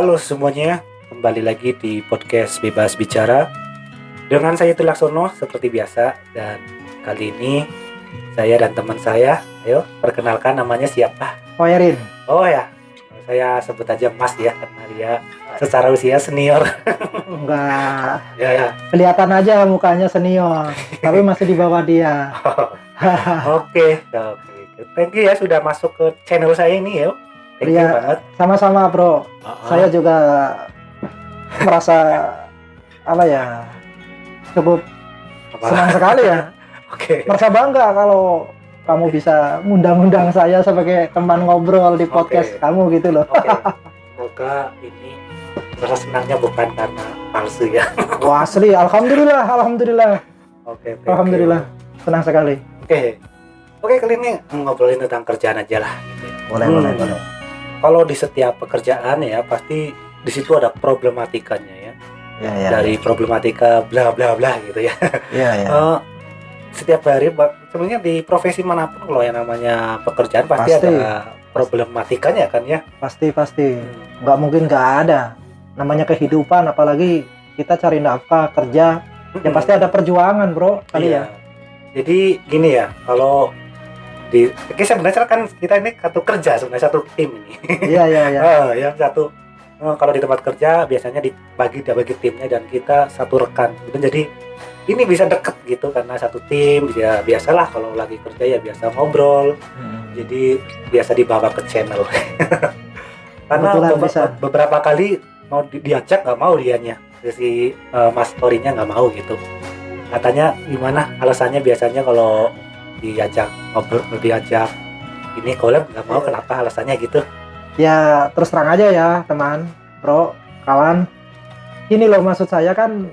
Halo semuanya, kembali lagi di podcast Bebas Bicara. Dengan saya Tulaksono seperti biasa Dan kali ini saya dan teman saya Ayo perkenalkan namanya siapa? Koyerin. Oh ya, saya sebut aja Mas ya Karena dia secara usia senior. Enggak. Ya ya, kelihatan aja mukanya senior, tapi masih di bawah dia. oke oke. Thank you ya sudah masuk ke channel saya ini ya Thank you Iya. banget Sama-sama, Bro. Uh-uh. Saya juga merasa apa ya? Cukup Apa? senang sekali ya. Oke Merasa bangga kalau kamu bisa ngundang-undang saya sebagai teman ngobrol di podcast Oke. kamu gitu loh. Oke, semoga ini rasa senangnya bukan karena palsu ya. Wah, asli. Alhamdulillah, alhamdulillah. Oke, you. Alhamdulillah. Senang sekali. Oke, oke kali ini ngobrolin tentang kerjaan aja lah. Gitu ya. Boleh, Hmm. boleh, boleh. Kalau di setiap pekerjaan ya pasti di situ ada problematikanya ya. Ya, ya. Dari problematika bla bla bla gitu ya. Ya, ya. Eh, setiap hari sebenarnya di profesi mana pun kalau yang namanya pekerjaan pasti, Pasti. ada problematikanya kan ya. Pasti, pasti. Hmm. nggak mungkin nggak ada namanya kehidupan apalagi kita cari nafkah kerja ya pasti ada perjuangan bro kali Iya. ya Jadi gini ya, kalau di oke sebenarnya kan kita ini satu kerja sebenarnya satu tim ini. iya iya iya Ah, yang satu eh, kalau di tempat kerja biasanya dibagi dibagi timnya dan kita satu rekan. Gitu. Jadi ini bisa deket gitu karena satu tim ya biasalah kalau lagi kerja ya biasa ngobrol. Hmm. Jadi biasa dibawa ke channel. karena Kebetulan beba- bisa. beberapa kali mau di- diajak nggak mau dianya si eh, mas story-nya nggak mau gitu katanya gimana alasannya biasanya kalau diajak ngobrol diajak ini collab nggak mau kenapa alasannya gitu ya terus terang aja ya teman bro kawan ini loh maksud saya kan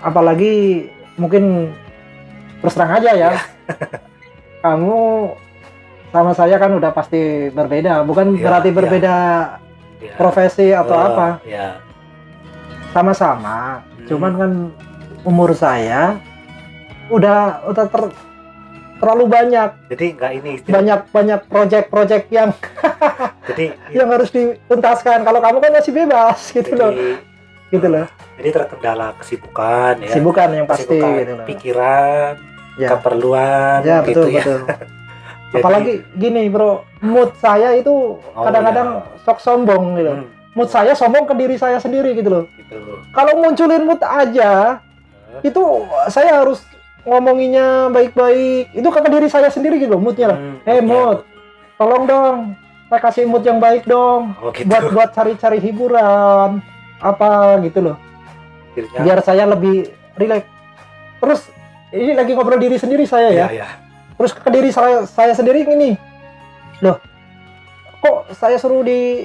apalagi mungkin terus terang aja ya Iya. kamu sama saya kan udah pasti berbeda bukan Iya, berarti iya. berbeda ya. profesi atau Eh, apa ya sama-sama Hmm. cuman kan umur saya udah udah ter- terlalu banyak. Jadi nggak ini istilah- banyak banyak project-project yang jadi yang harus dituntaskan. Kalau kamu kan masih bebas gitu loh. Jadi, gitu loh. jadi terkendala kesibukan ya. Sibukan yang pasti Kesibukan, gitu loh. pikiran ya. keperluan ya gitu betul ya. betul. Jadi- apalagi gini bro mood saya itu Oh, kadang-kadang sok sombong gitu Hmm, mood saya sombong ke diri saya sendiri gitu loh. Gitu. Kalau munculin mood aja itu saya harus ngomonginnya baik-baik. Itu ke diri saya sendiri gitu moodnya lah. Hmm, Eh, ya, mood. tolong dong saya kasih mood yang baik dong. Oh gitu. Buat buat cari-cari hiburan apa gitu loh. Akhirnya, biar saya lebih rileks terus ini lagi ngobrol diri sendiri saya ya. Ya, ya. terus ke diri saya saya sendiri ini. Loh kok saya suruh di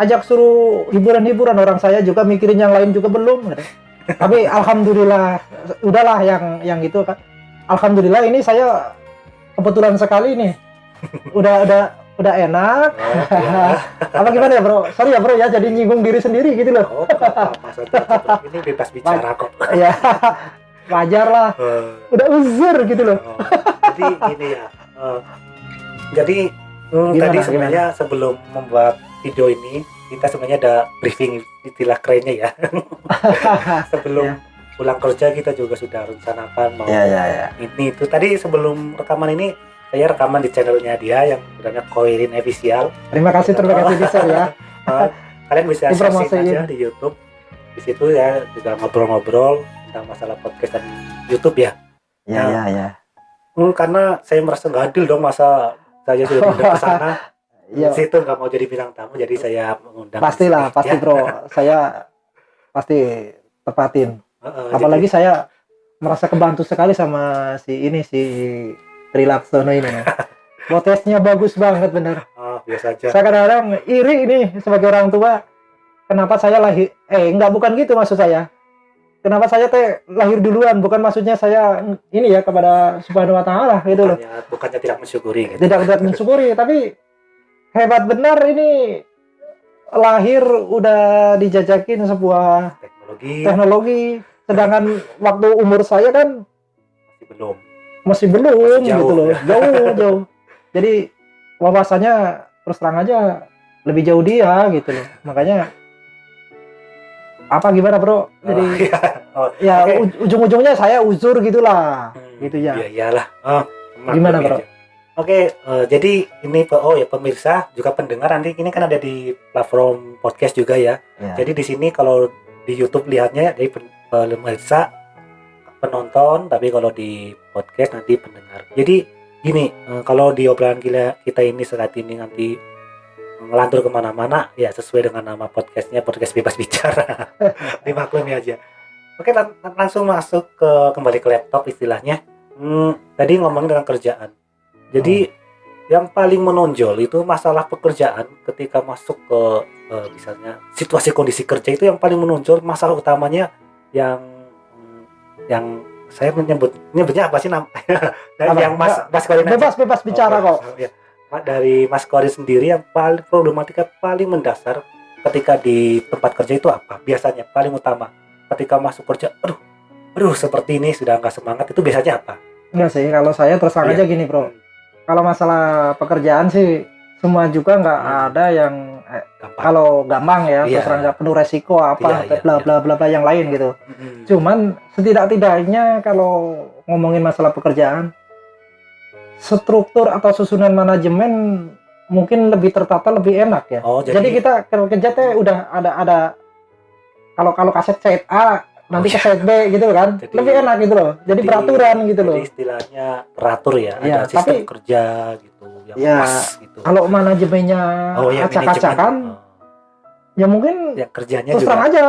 ajak suruh hiburan-hiburan? Orang saya juga mikirin yang lain juga belum. gitu. Tapi alhamdulillah udahlah yang yang itu kan alhamdulillah ini saya kebetulan sekali nih udah udah udah enak Oh, ya. apa gimana ya bro sorry ya bro ya jadi nyinggung diri sendiri gitu loh Oh. Ini bebas bicara kok. ya wajar lah Eh, udah uzur gitu loh oh. Jadi gini ya. eh, jadi hmm, Gimana, tadi sebenarnya sebelum membuat video ini kita sebenarnya ada briefing istilah kerennya ya. sebelum Ya. pulang kerja kita juga sudah rencanakan mau ya ya ya ini itu tadi sebelum rekaman ini saya rekaman di channelnya dia yang namanya Koirin Official. terima kasih terima kasih bisa ya Eh, kalian bisa Dipromosiin. aja di YouTube. Di situ ya juga ngobrol-ngobrol tentang masalah podcast dan YouTube ya. ya ya ya Hmm, karena saya merasa nggak adil dong masa saya sudah pindah ke sana. Iya. Situ nggak mau jadi bintang tamu, jadi saya mengundang. pastilah pasti ya. bro saya pasti tepatin Heeh, apalagi saya merasa kebantu sekali sama si ini si Trilaksono ini protesnya bagus banget bener jadi, oh, biasa aja. saya kadang-kadang iri ini sebagai orang tua kenapa saya lahir eh enggak bukan gitu maksud saya kenapa saya teh lahir duluan bukan maksudnya saya ini ya kepada subhanahu wa ta'ala gitu loh Bukannya, bukannya tidak mensyukuri gitu. tidak tidak mensyukuri tapi hebat benar ini lahir udah dijajakin sebuah Teknologi teknologi sedangkan waktu umur saya kan masih belum. masih belum Masih jauh, gitu loh ya. jauh jauh jadi wawasannya terus terang aja lebih jauh dia gitu loh makanya apa gimana bro jadi Oh, iya. Oh, ya oke. uj- ujung-ujungnya saya uzur gitulah Hmm, gitu ya. Iya iyalah. Oh, Gimana, Bro? aja. Oke, eh, jadi ini oh ya pemirsa juga pendengar nanti ini kan ada di platform podcast juga ya. Ya. Jadi di sini kalau di YouTube lihatnya jadi pen- pemirsa penonton, tapi kalau di podcast nanti pendengar. Jadi gini, eh, kalau di obrolan kita, kita ini saat ini nanti ngelantur ke mana-mana, ya sesuai dengan nama podcastnya podcast bebas bicara. Dimaklumi aja. Oke, lang- langsung masuk ke kembali ke laptop istilahnya. Hmm, tadi ngomongin tentang kerjaan. Jadi yang paling menonjol itu masalah pekerjaan ketika masuk ke eh, misalnya situasi kondisi kerja itu yang paling menonjol masalah utamanya yang hmm, yang saya menyebut nyebutnya apa sih nam Apa? yang Mas Mas Korin aja. bebas bebas bicara Oh, kok ya. Dari Mas Korin sendiri yang paling problematika paling mendasar ketika di tempat kerja itu apa? Biasanya paling utama ketika masuk kerja, aduh, aduh seperti ini sudah nggak semangat itu biasanya apa? enggak sih kalau saya terus terang Iya. aja gini bro kalau masalah pekerjaan sih semua juga nggak Hmm. ada yang eh, Gampang. kalau gampang ya Iya. terus nggak penuh resiko apa Iya, iya, bla iya. bla bla bla yang lain gitu Mm-mm. cuman setidak-tidaknya kalau ngomongin masalah pekerjaan struktur atau susunan manajemen mungkin lebih tertata lebih enak ya Oh, jadi, jadi, kita kalau kerja teh udah ada ada kalau kalau kaset set A nanti ke B gitu kan? Jadi- lebih enak gitu loh. Jadi, Jadi- peraturan gitu loh. jadi istilahnya teratur ya, Iya, ada sistem tapi- kerja gitu yang Iya, pas gitu. kalau manajemennya oh ya acak-acakan manajemen. ya mungkin Oh, ya kerjanya terus juga. terang aja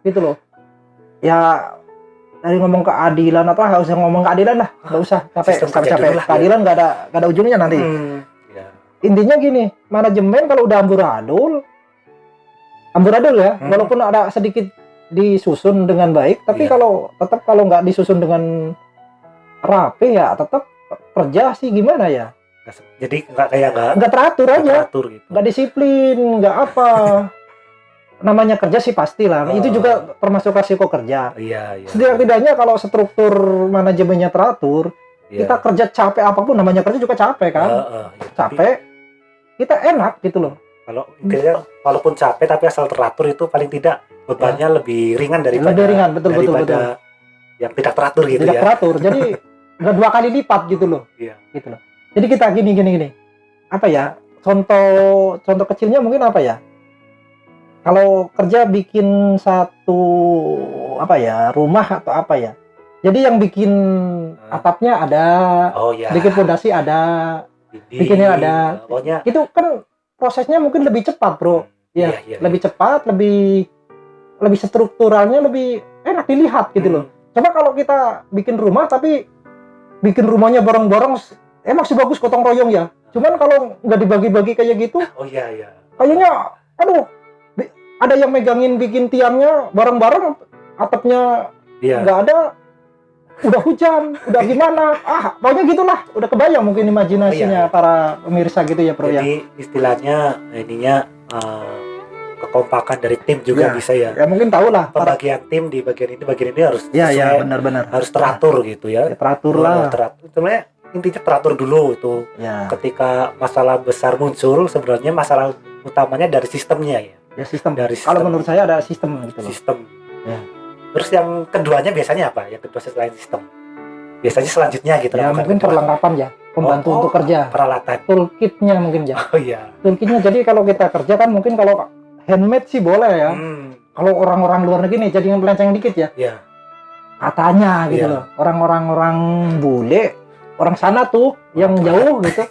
gitu loh. Ya dari ngomong keadilan apa nggak usah ngomong keadilan lah. Nggak usah capek capek. capek keadilan nggak ada nggak ada ujungnya nanti. Hmm, ya. intinya gini manajemen kalau udah amburadul amburadul ya Hmm. walaupun ada sedikit disusun dengan baik tapi Iya. kalau tetap kalau nggak disusun dengan rapi ya tetap kerja sih gimana ya jadi nggak kayak nggak nggak teratur nggak aja teratur gitu. nggak disiplin nggak apa namanya kerja sih pastilah itu Oh. juga termasuk resiko kerja Iya, iya. setidak-tidaknya kalau struktur manajemennya teratur Iya. kita kerja capek apa pun namanya kerja juga capek kan Heeh, iya. Tapi capek kita enak gitu loh Kalau intinya walaupun capek tapi asal teratur itu paling tidak bebannya lebih ringan daripada Lebih ringan, betul, betul, daripada yang tidak teratur gitu tidak ya. teratur jadi nggak dua kali lipat gitu loh Iya. gitu loh jadi kita gini gini gini apa ya contoh contoh kecilnya mungkin apa ya kalau kerja bikin satu apa ya rumah atau apa ya jadi yang bikin Hmm. atapnya ada Oh ya. bikin fondasi ada bikinnya ada. Pokoknya itu kan prosesnya mungkin lebih cepat bro Iya, iya, iya. lebih cepat lebih lebih strukturalnya lebih enak dilihat gitu loh coba kalau kita bikin rumah tapi bikin rumahnya borong-borong emang sih bagus gotong royong ya cuman kalau nggak dibagi-bagi kayak gitu Oh iya iya. kayaknya aduh ada yang megangin bikin tiangnya bareng-bareng atapnya Iya. nggak ada udah hujan udah gimana ah pokoknya gitulah udah kebayang mungkin imajinasinya Iya, iya. para pemirsa gitu ya bro ya Jadi istilahnya ininya eh, kekompakan dari tim juga Iya. bisa ya. ya mungkin tahu lah para Pembagian tim di bagian ini bagian ini harus ya ya benar-benar harus teratur gitu ya. Ya, teratur Oh, lah teratur. Sebenarnya intinya teratur dulu itu. ya Ketika masalah besar muncul sebenarnya masalah utamanya dari sistemnya ya. ya sistem Dari kalau sistem. menurut saya ada sistem gitu loh sistem. Ya. Terus yang keduanya biasanya apa? Yang kedua selain sistem. Biasanya selanjutnya gitu. ya mungkin kedua? perlengkapan ya pembantu Oh, untuk kerja peralatan. toolkitnya mungkin ya Oh iya. toolkitnya jadi kalau kita kerja kan mungkin kalau handmade sih boleh ya Hmm, kalau orang-orang luar negeri nih jadi yang melenceng dikit ya Iya. katanya gitu Iya. loh orang-orang orang bule orang sana tuh yang jauh gitu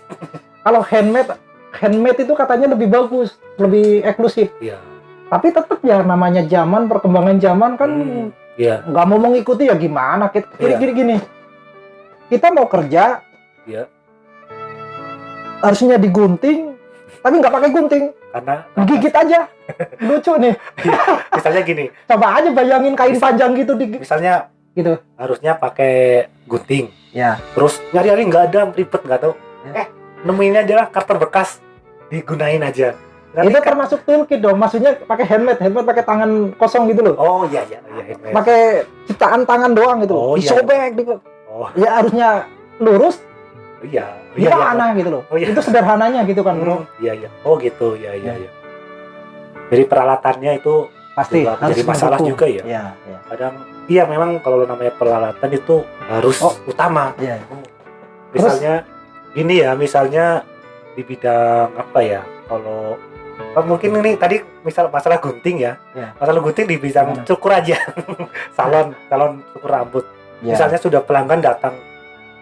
kalau handmade handmade itu katanya lebih bagus lebih eksklusif Iya. tapi tetap ya namanya zaman perkembangan zaman kan Hmm, Iya. nggak mau mengikuti ya gimana kita gini Iya. gini gini kita mau kerja Iya. harusnya digunting tapi nggak pakai gunting Karena gigit aja lucu nih misalnya gini, coba aja bayangin kain panjang gitu di misalnya Gitu. harusnya pakai gunting, ya terus nyari-nyari nggak ada, ribet nggak tahu. Ya. Eh, nemuin aja lah karter bekas, digunain aja. Nanti itu kan- termasuk toolkit dong maksudnya pakai handmade handmade pakai tangan kosong gitu loh Oh iya iya iya. pakai ciptaan tangan doang gitu Oh, iya. disobek di, Oh ya harusnya lurus iya. Iya iya. gimana gitu loh Oh, iya. itu sederhananya gitu kan bro Hmm, iya iya. Oh gitu, iya iya Ya. iya. Jadi peralatannya itu pasti juga menjadi masalah mendukung. juga ya. Iya, iya. kadang iya memang kalau namanya peralatan itu harus Oh. utama Iya. misalnya gini ya misalnya di bidang apa ya kalau oh, mungkin ini tadi misal masalah gunting ya Ya. masalah gunting di bidang Gimana? cukur aja salon salon cukur rambut Iya. misalnya sudah pelanggan datang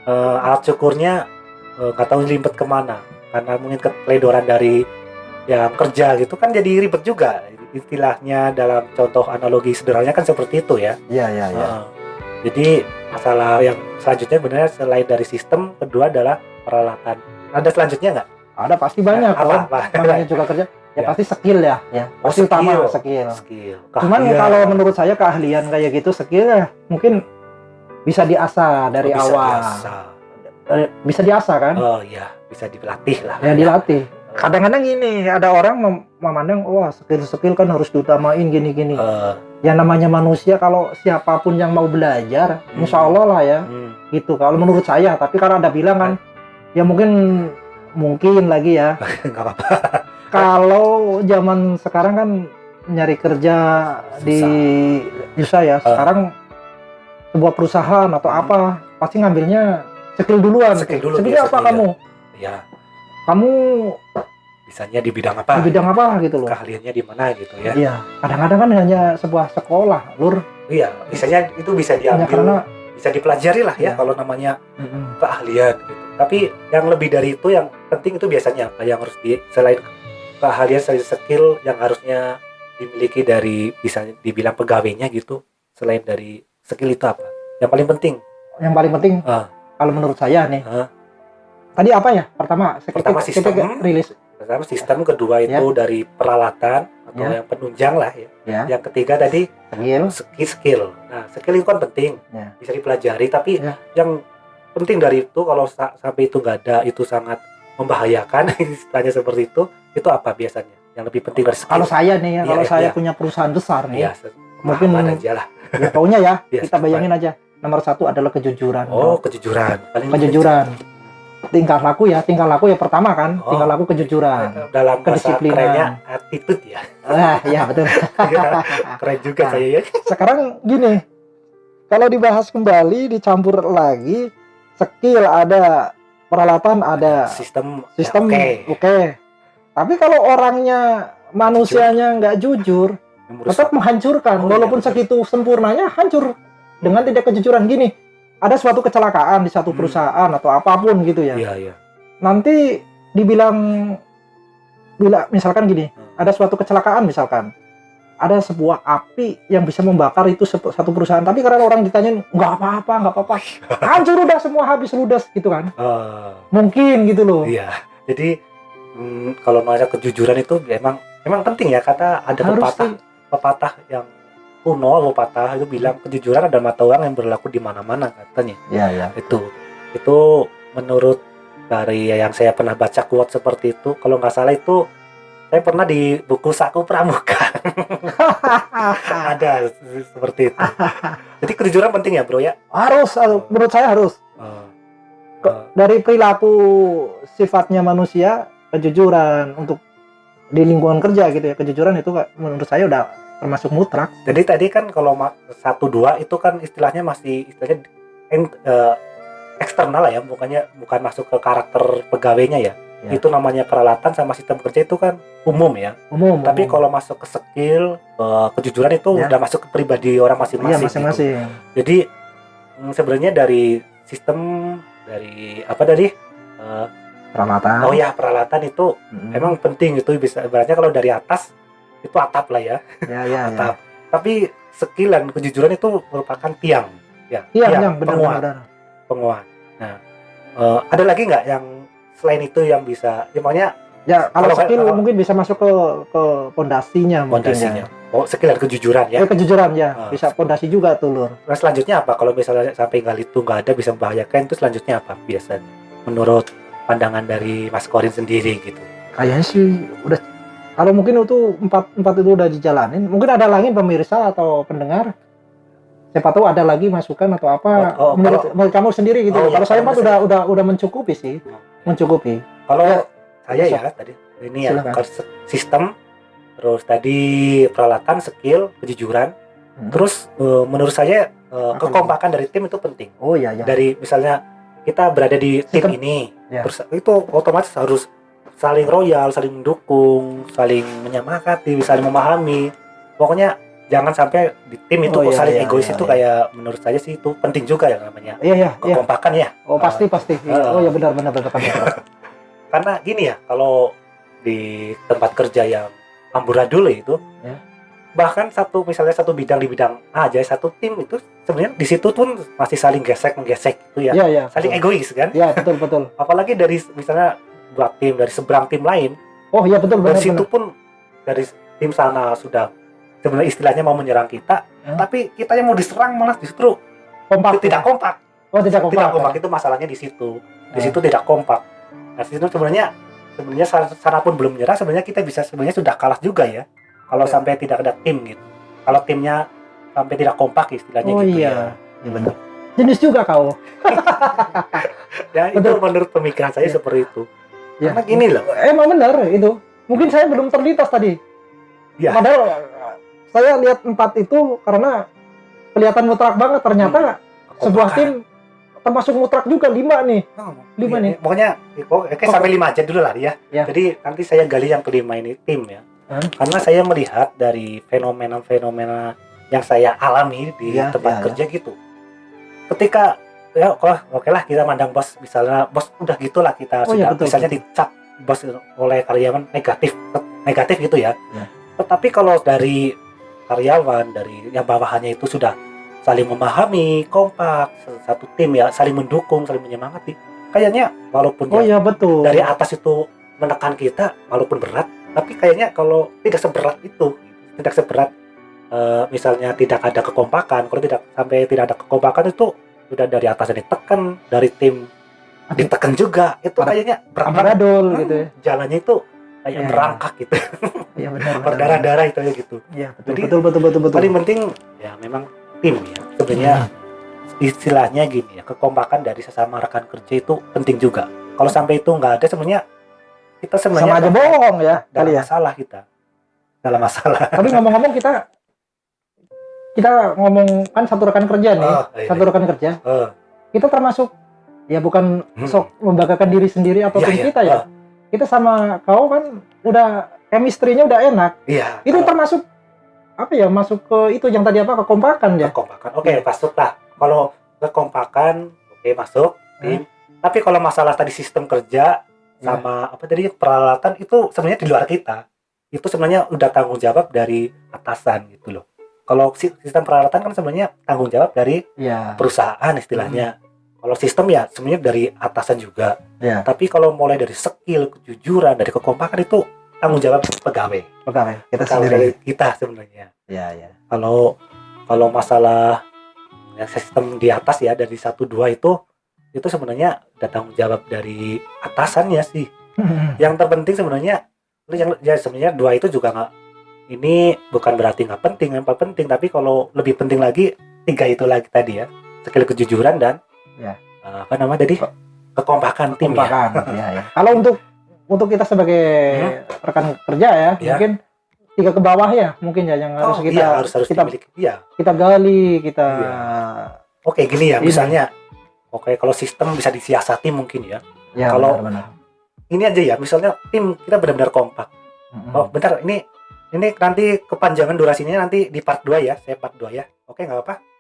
eh, alat cukurnya nggak tahu limpet ke mana karena mungkin keteledoran dari yang kerja gitu kan jadi ribet juga istilahnya dalam contoh analogi sederhananya kan seperti itu ya Iya, iya, iya. Heeh. jadi masalah yang selanjutnya benar selain dari sistem kedua adalah peralatan ada selanjutnya nggak Ada pasti banyak apa, loh. apa? Namanya juga kerja. Ya, Ya. pasti skill ya, ya. Oh, Pasti utama skill. skill. skill Cuman keahlian. kalau menurut saya keahlian kayak gitu skill ya mungkin bisa diasah dari Oh, bisa awal. biasa. Eh, Bisa diasah kan? oh iya bisa dilatih lah Ya dilatih. Kadang-kadang gini, ada orang mem- memandang wah skill-skill kan harus diutamain gini-gini. Eh, Ya namanya manusia kalau siapa pun yang mau belajar, Hmm. insya Allah lah ya, hmm, gitu. Kalau menurut saya, tapi karena ada bilang kan, ya mungkin mungkin lagi ya. nggak apa-apa Kalau zaman sekarang kan nyari kerja di susah ya. Sekarang sebuah perusahaan atau Hmm. apa pasti ngambilnya skill duluan. Skill dulu Skillnya apa biasanya. kamu? ya Kamu bisanya di bidang apa di bidang apa gitu loh? keahliannya di mana gitu ya Iya. Kadang-kadang kan hanya sebuah sekolah, lur. iya bisanya itu bisa Hanya diambil karena bisa dipelajari lah ya Iya. kalau namanya Mm-mm. keahlian gitu. Tapi yang lebih dari itu yang penting itu biasanya apa yang harus di selain keahlian selain skill yang harusnya dimiliki dari bisa dibilang pegawainya gitu. Selain dari skill itu apa? Yang paling penting yang paling penting Ah. Kalau menurut saya nih. Ah. Tadi apa ya? Pertama, Pertama sistem. rilis pertama sistem, kedua itu dari peralatan atau Ya. yang penunjang lah ya. ya, Yang ketiga tadi skill. skill skill. Nah, skill itu kan penting. Ya. Bisa dipelajari tapi Ya. yang penting dari itu kalau sa- sampai itu nggak ada itu sangat membahayakan istilahnya seperti itu. Itu apa biasanya? Yang lebih penting dari skill. Kalau saya nih ya, Iya, kalau iya, saya iya. punya perusahaan besar nih, se- Mungkin- aja lah. ya pokoknya ya, Iya, kita bayangin aja. Nomor satu adalah kejujuran. Oh, kejujuran. Paling kejujuran. Tingkah laku ya, tingkah laku ya pertama kan, Oh. tingkah laku kejujuran. Dalam bahasa Kedisiplinan. kerennya attitude ya. Ah, iya betul. Keren juga Nah. saya ya. Sekarang gini, kalau dibahas kembali, dicampur lagi, skill ada, peralatan ada, Sistem ya, sistem oke. oke. Tapi kalau orangnya manusianya nggak jujur, tetap menghancurkan. Oh, Walaupun iya, betul. segitu sempurnanya hancur dengan tidak kejujuran gini. Ada suatu kecelakaan di satu Hmm. perusahaan atau apa pun gitu ya. Iya, iya. Nanti dibilang bila misalkan gini, Hmm. ada suatu kecelakaan misalkan. Ada sebuah api yang bisa membakar itu satu perusahaan, tapi karena orang ditanyain nggak apa-apa, nggak apa-apa, hancur udah semua habis ludas gitu kan? Oh, Mungkin gitu loh. iya. Jadi mm, kalau masa kejujuran itu emang emang penting ya kata ada Harus pepatah sih. pepatah yang kuno pepatah itu bilang kejujuran adalah mata uang yang berlaku di mana-mana katanya. Iya, iya. itu. Itu menurut dari yang saya pernah baca quote seperti itu. Kalau nggak salah itu saya pernah di buku saku pramuka. Ada se- seperti itu. Jadi kejujuran penting ya bro ya? Harus, harus, menurut saya harus. Oh. Ke- Oh, Dari perilaku sifatnya manusia, kejujuran untuk di lingkungan kerja gitu ya, kejujuran itu menurut saya udah termasuk mutlak. jadi tadi kan kalau satu dua itu kan istilahnya masih istilahnya en- eh, eksternal lah ya bukannya bukan masuk ke karakter pegawainya ya Ya. itu namanya peralatan sama sistem kerja itu kan umum ya Umum. Tapi umum. kalau masuk ke skill, eh, kejujuran itu Ya. udah masuk ke pribadi orang masing-masing. gitu. masing-masing. Jadi mm, sebenarnya dari sistem dari apa tadi? Eh, Peralatan. oh ya peralatan itu Mm. emang penting itu bisa ibaratnya kalau dari atas itu atap lah ya, ya, ya, ya. atap. Tapi skill dan kejujuran itu merupakan tiang, ya. Iya, tiang, yang benar penguat, benar. penguat. Nah, eh, ada lagi nggak yang selain itu yang bisa, ya makanya Ya, kalau Kalau- skill kalau- mungkin bisa masuk ke ke pondasinya mungkin ya. Oh, skill dan kejujuran ya. Eh, kejujuran ya, Ah. bisa pondasi juga tuh, Lur. Nah selanjutnya apa? Kalau misalnya sampai nggak itu nggak ada bisa membahayakan itu selanjutnya apa biasanya? Menurut pandangan dari Mas Korin sendiri gitu. Kayaknya sih udah kalau mungkin itu empat empat itu udah dijalanin, mungkin ada lagi pemirsa atau pendengar. Siapa tahu ada lagi masukan atau apa Oh, oh, menurut, menurut kamu sendiri gitu. Oh, iya, kalau saya kalau empat udah udah udah mencukupi sih, mencukupi. Kalau Ya, saya ya tadi ini ya kalau sistem terus tadi peralatan, skill, kejujuran. Hmm. Terus eh, menurut saya Apa kekompakan dari tim itu penting. Oh iya iya. Dari misalnya kita berada di tim Sistem. ini, Ya. terus itu otomatis harus saling royal, saling mendukung, saling menyemangati, saling memahami. Pokoknya jangan sampai di tim itu Oh, iya, saling iya, egois iya, itu iya. kayak menurut saya sih itu penting juga ya namanya Iya iya iya. kekompakan ya. Oh pasti pasti. Iya. Ah. Oh ya benar benar benar. benar. Karena gini ya, kalau di tempat kerja yang amburadul itu, Ya. bahkan satu misalnya satu bidang di bidang A aja satu tim itu sebenarnya di situ pun masih saling gesek menggesek itu ya, Iya iya. saling betul. egois kan. Iya betul betul. Apalagi dari misalnya dua tim dari seberang tim lain, Oh iya betul dari benar situ benar. pun dari tim sana sudah sebenarnya istilahnya mau menyerang kita, Hmm. tapi kita yang mau diserang malah justru Kompak. tidak kompak. Oh tidak kompak. tidak kompak itu masalahnya di situ di Ah. situ tidak kompak nah situ sebenarnya sebenarnya sana, pun belum menyerah sebenarnya kita bisa sebenarnya sudah kalah juga ya kalau Oke. sampai tidak ada tim gitu kalau timnya sampai tidak kompak istilahnya Oh gitu iya. Iya benar. Jenis juga kau. ya ya itu menurut pemikiran saya Iya. seperti itu Ya. karena gini loh Emang benar itu. Mungkin saya belum terlintas tadi. Ya. Padahal eh, saya lihat empat itu karena kelihatan mutrak banget. Ternyata sebuah kekompakan. tim termasuk mutrak juga lima nih. Oh, lima iya, nih. iya. pokoknya oke sampai lima aja dulu lah ya. Ya. jadi nanti saya gali yang kelima ini tim ya Hmm. karena saya melihat dari fenomena-fenomena yang saya alami di Ya, tempat ya, ya. kerja gitu ketika ya oke oke lah kita mandang bos misalnya bos udah gitulah kita Oh, iya, sudah betul, misalnya betul. dicap bos oleh karyawan negatif negatif gitu ya. Ya. tetapi kalau dari karyawan dari yang bawahannya itu sudah saling memahami kompak satu tim ya saling mendukung saling menyemangati kayaknya walaupun Oh ya betul. dari atas itu menekan kita walaupun berat tapi kayaknya kalau tidak seberat itu tidak seberat eh, misalnya tidak ada kekompakan kalau tidak sampai tidak ada kekompakan itu sudah dari atas ditekan dari tim ditekan juga itu Pada- kayaknya berat banget. Amburadul Hmm, gitu ya. jalannya itu kayak Iya. merangkak gitu benar. benar. berdarah-darah itu ya gitu Iya betul Jadi, betul betul betul betul. paling penting ya memang tim ya sebenarnya Hmm. istilahnya gini ya kekompakan dari sesama rekan kerja itu penting juga kalau sampai itu nggak ada sebenarnya kita sebenarnya Sama aja bohong ya dalam kali ya. masalah kita dalam masalah Tapi ngomong-ngomong kita kita ngomong kan satu rekan kerja nih, Oh, iya. satu rekan kerja. Eh, Kita termasuk ya bukan Hmm. sok membanggakan diri sendiri atau Iya, tim iya. kita ya. Oh. Kita sama kau kan udah chemistry-nya udah enak. iya Itu kalau termasuk apa ya? Masuk ke itu yang tadi apa? Kekompakan ya. kekompakan oke masuk lah kalau kekompakan oke masuk tim tapi kalau masalah tadi sistem kerja Iya. sama apa tadi peralatan itu sebenarnya di luar kita itu sebenarnya udah tanggung jawab dari atasan gitu loh kalau si- sistem peralatan kan sebenarnya tanggung jawab dari Iya. perusahaan istilahnya kalau sistem ya sebenarnya dari atasan juga Iya. tapi kalau mulai dari skill kejujuran dari kekompakan itu tanggung jawab pegawai Pegawai kita kalau sendiri. dari kita sebenarnya Iya, iya. kalau kalau masalah ya, sistem di atas ya dari satu dua itu itu sebenarnya udah tanggung jawab dari atasannya sih yang terpenting sebenarnya yang ya sebenarnya dua itu juga nggak ini bukan berarti nggak penting paling penting tapi kalau lebih penting lagi tiga itu lagi tadi ya skill kejujuran dan Ya. eh, apa namanya tadi kekompakan tim ya Kekompakan. Iya, iya. Kalau untuk untuk kita sebagai rekan kerja ya, Ya. mungkin tiga ke bawah ya, mungkin ya yang harus Oh, kita iya, harus harus kita dimiliki iya kita gali, kita Iya. oke gini ya Ini. misalnya oke kalau sistem bisa disiasati mungkin ya ya Kalau- benar-benar. ini aja ya misalnya tim kita benar-benar kompak Mm-mm. oh bentar ini ini nanti kepanjangan durasinya nanti di part 2 ya saya part 2 ya. Oke nggak apa